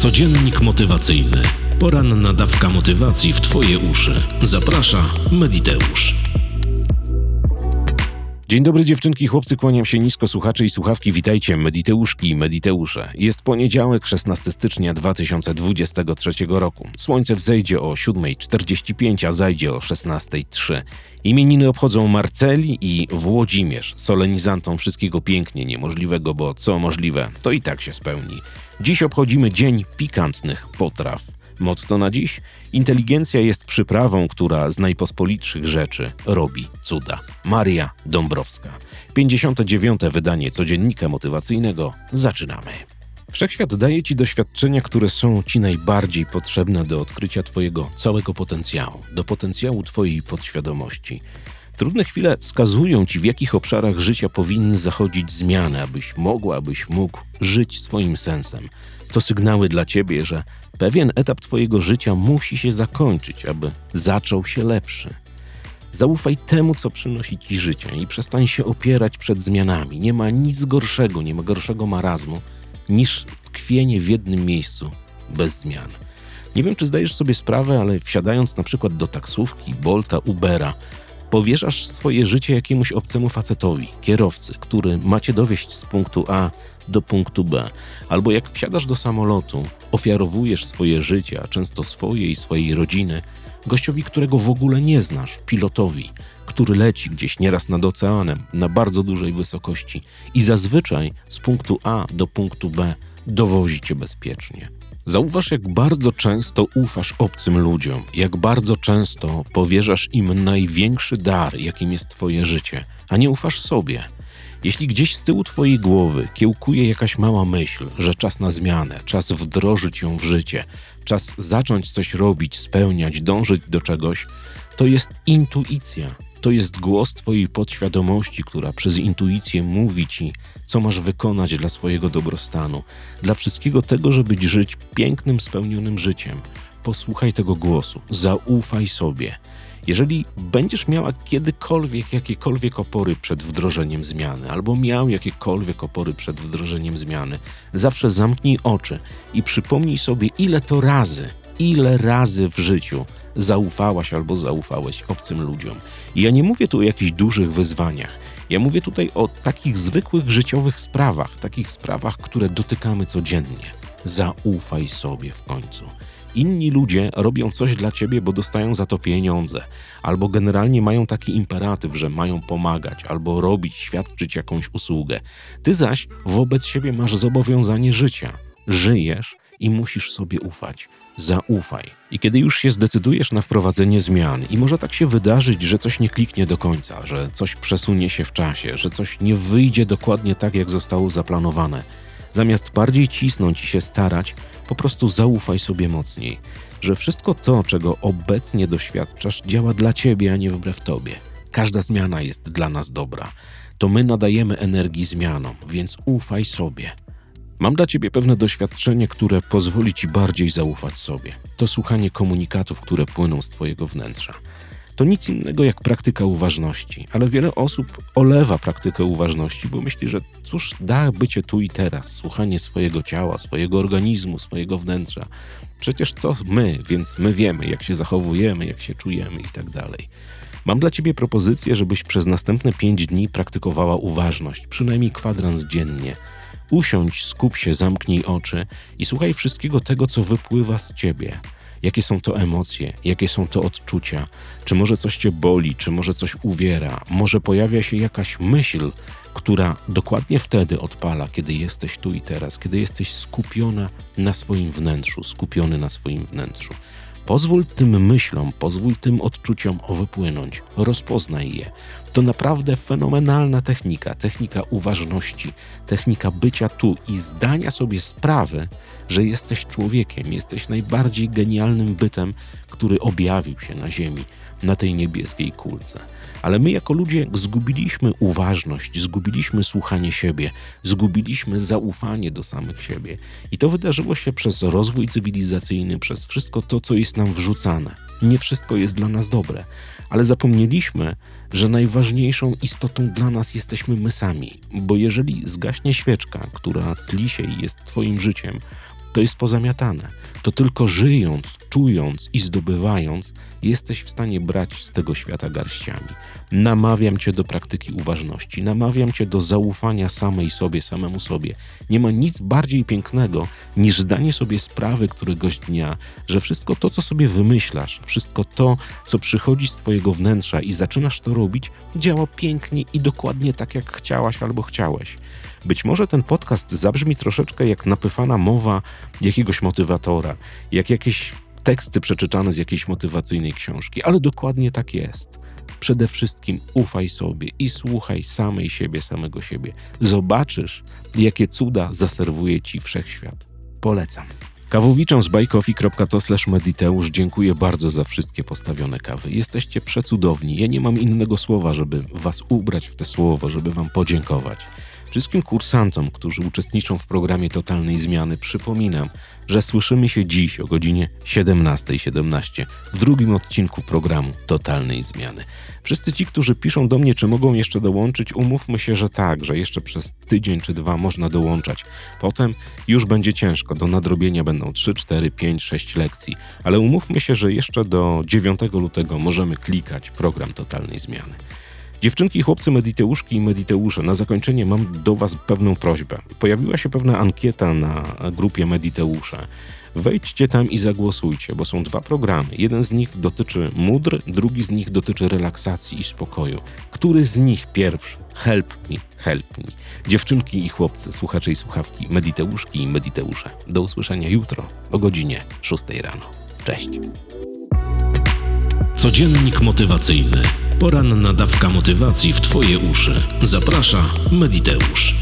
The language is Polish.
Codziennik motywacyjny. Poranna dawka motywacji w Twoje uszy. Zaprasza Mediteusz. Dzień dobry dziewczynki, chłopcy, kłaniam się nisko, słuchacze i słuchawki, witajcie, Mediteuszki i Mediteusze. Jest poniedziałek, 16 stycznia 2023 roku. Słońce wzejdzie o 7.45, a zajdzie o 16.03. Imieniny obchodzą Marceli i Włodzimierz, solenizantom wszystkiego pięknie niemożliwego, bo co możliwe, to i tak się spełni. Dziś obchodzimy Dzień Pikantnych Potraw. Motto na dziś? Inteligencja jest przyprawą, która z najpospolitszych rzeczy robi cuda. Maria Dąbrowska. 59. wydanie codziennika motywacyjnego. Zaczynamy. Wszechświat daje ci doświadczenia, które są ci najbardziej potrzebne do odkrycia twojego całego potencjału, do potencjału twojej podświadomości. Trudne chwile wskazują ci, w jakich obszarach życia powinny zachodzić zmiany, abyś mogła, abyś mógł żyć swoim sensem. To sygnały dla ciebie, że pewien etap twojego życia musi się zakończyć, aby zaczął się lepszy. Zaufaj temu, co przynosi ci życie i przestań się opierać przed zmianami. Nie ma nic gorszego, nie ma gorszego marazmu niż tkwienie w jednym miejscu bez zmian. Nie wiem, czy zdajesz sobie sprawę, ale wsiadając na przykład do taksówki, Bolta, Ubera, powierzasz swoje życie jakiemuś obcemu facetowi, kierowcy, który macie dowieść z punktu A do punktu B. Albo jak wsiadasz do samolotu, ofiarowujesz swoje życie, a często swoje i swojej rodziny, gościowi, którego w ogóle nie znasz, pilotowi, który leci gdzieś nieraz nad oceanem, na bardzo dużej wysokości i zazwyczaj z punktu A do punktu B dowozi cię bezpiecznie. Zauważ, jak bardzo często ufasz obcym ludziom, jak bardzo często powierzasz im największy dar, jakim jest Twoje życie, a nie ufasz sobie. Jeśli gdzieś z tyłu Twojej głowy kiełkuje jakaś mała myśl, że czas na zmianę, czas wdrożyć ją w życie, czas zacząć coś robić, spełniać, dążyć do czegoś, to jest intuicja. To jest głos Twojej podświadomości, która przez intuicję mówi Ci, co masz wykonać dla swojego dobrostanu, dla wszystkiego tego, żeby żyć pięknym, spełnionym życiem. Posłuchaj tego głosu, zaufaj sobie. Jeżeli będziesz miała kiedykolwiek jakiekolwiek opory przed wdrożeniem zmiany, albo miał jakiekolwiek opory przed wdrożeniem zmiany, zawsze zamknij oczy i przypomnij sobie, ile to razy, ile razy w życiu zaufałaś albo zaufałeś obcym ludziom. I ja nie mówię tu o jakichś dużych wyzwaniach. Ja mówię tutaj o takich zwykłych życiowych sprawach, takich sprawach, które dotykamy codziennie. Zaufaj sobie w końcu. Inni ludzie robią coś dla ciebie, bo dostają za to pieniądze, albo generalnie mają taki imperatyw, że mają pomagać, albo robić, świadczyć jakąś usługę. Ty zaś wobec siebie masz zobowiązanie życia. Żyjesz i musisz sobie ufać. Zaufaj. I kiedy już się zdecydujesz na wprowadzenie zmian, i może tak się wydarzyć, że coś nie kliknie do końca, że coś przesunie się w czasie, że coś nie wyjdzie dokładnie tak, jak zostało zaplanowane, zamiast bardziej cisnąć i się starać, po prostu zaufaj sobie mocniej, że wszystko to, czego obecnie doświadczasz, działa dla ciebie, a nie wbrew tobie. Każda zmiana jest dla nas dobra. To my nadajemy energii zmianom, więc ufaj sobie. Mam dla ciebie pewne doświadczenie, które pozwoli ci bardziej zaufać sobie. To słuchanie komunikatów, które płyną z twojego wnętrza. To nic innego jak praktyka uważności, ale wiele osób olewa praktykę uważności, bo myśli, że cóż da bycie tu i teraz, słuchanie swojego ciała, swojego organizmu, swojego wnętrza. Przecież to my, więc my wiemy, jak się zachowujemy, jak się czujemy i tak dalej. Mam dla ciebie propozycję, żebyś przez następne pięć dni praktykowała uważność, przynajmniej kwadrans dziennie. Usiądź, skup się, zamknij oczy i słuchaj wszystkiego tego, co wypływa z ciebie. Jakie są to emocje, jakie są to odczucia, czy może coś cię boli, czy może coś uwiera, może pojawia się jakaś myśl, która dokładnie wtedy odpala, kiedy jesteś tu i teraz, kiedy jesteś skupiona na swoim wnętrzu, skupiony na swoim wnętrzu. Pozwól tym myślom, pozwól tym odczuciom wypłynąć, rozpoznaj je. To naprawdę fenomenalna technika, technika uważności, technika bycia tu i zdania sobie sprawy, że jesteś człowiekiem, jesteś najbardziej genialnym bytem, który objawił się na Ziemi, na tej niebieskiej kulce. Ale my jako ludzie zgubiliśmy uważność, zgubiliśmy słuchanie siebie, zgubiliśmy zaufanie do samych siebie. I to wydarzyło się przez rozwój cywilizacyjny, przez wszystko to, co jest nam wrzucane. Nie wszystko jest dla nas dobre, ale zapomnieliśmy, że najważniejszą istotą dla nas jesteśmy my sami, bo jeżeli zgaśnie świeczka, która tli się i jest Twoim życiem, to jest pozamiatane. To tylko żyjąc, czując i zdobywając, jesteś w stanie brać z tego świata garściami. Namawiam cię do praktyki uważności, namawiam cię do zaufania samej sobie, samemu sobie. Nie ma nic bardziej pięknego niż zdanie sobie sprawy któregoś dnia, że wszystko to, co sobie wymyślasz, wszystko to, co przychodzi z twojego wnętrza i zaczynasz to robić, działa pięknie i dokładnie tak, jak chciałaś albo chciałeś. Być może ten podcast zabrzmi troszeczkę jak napyfana mowa jakiegoś motywatora, jak jakieś teksty przeczytane z jakiejś motywacyjnej książki, ale dokładnie tak jest. Przede wszystkim ufaj sobie i słuchaj samej siebie, samego siebie. Zobaczysz, jakie cuda zaserwuje ci wszechświat. Polecam. Kawowiczom z bajkofi.to mediteusz dziękuję bardzo za wszystkie postawione kawy. Jesteście przecudowni. Ja nie mam innego słowa, żeby was ubrać w te słowo, żeby wam podziękować. Wszystkim kursantom, którzy uczestniczą w programie Totalnej Zmiany, przypominam, że słyszymy się dziś o godzinie 17.17 17 w drugim odcinku programu Totalnej Zmiany. Wszyscy ci, którzy piszą do mnie, czy mogą jeszcze dołączyć, umówmy się, że tak, że jeszcze przez tydzień czy dwa można dołączać. Potem już będzie ciężko, do nadrobienia będą 3, 4, 5, 6 lekcji, ale umówmy się, że jeszcze do 9 lutego możemy klikać program Totalnej Zmiany. Dziewczynki chłopcy Mediteuszki i Mediteusze, na zakończenie mam do Was pewną prośbę. Pojawiła się pewna ankieta na grupie Mediteusze. Wejdźcie tam i zagłosujcie, bo są dwa programy. Jeden z nich dotyczy mudr, drugi z nich dotyczy relaksacji i spokoju. Który z nich pierwszy? Help me, help me. Dziewczynki i chłopcy, słuchacze i słuchawki, Mediteuszki i Mediteusze. Do usłyszenia jutro o godzinie 6 rano. Cześć. Codziennik motywacyjny. Poranna dawka motywacji w Twoje uszy. Zaprasza Mediteusz.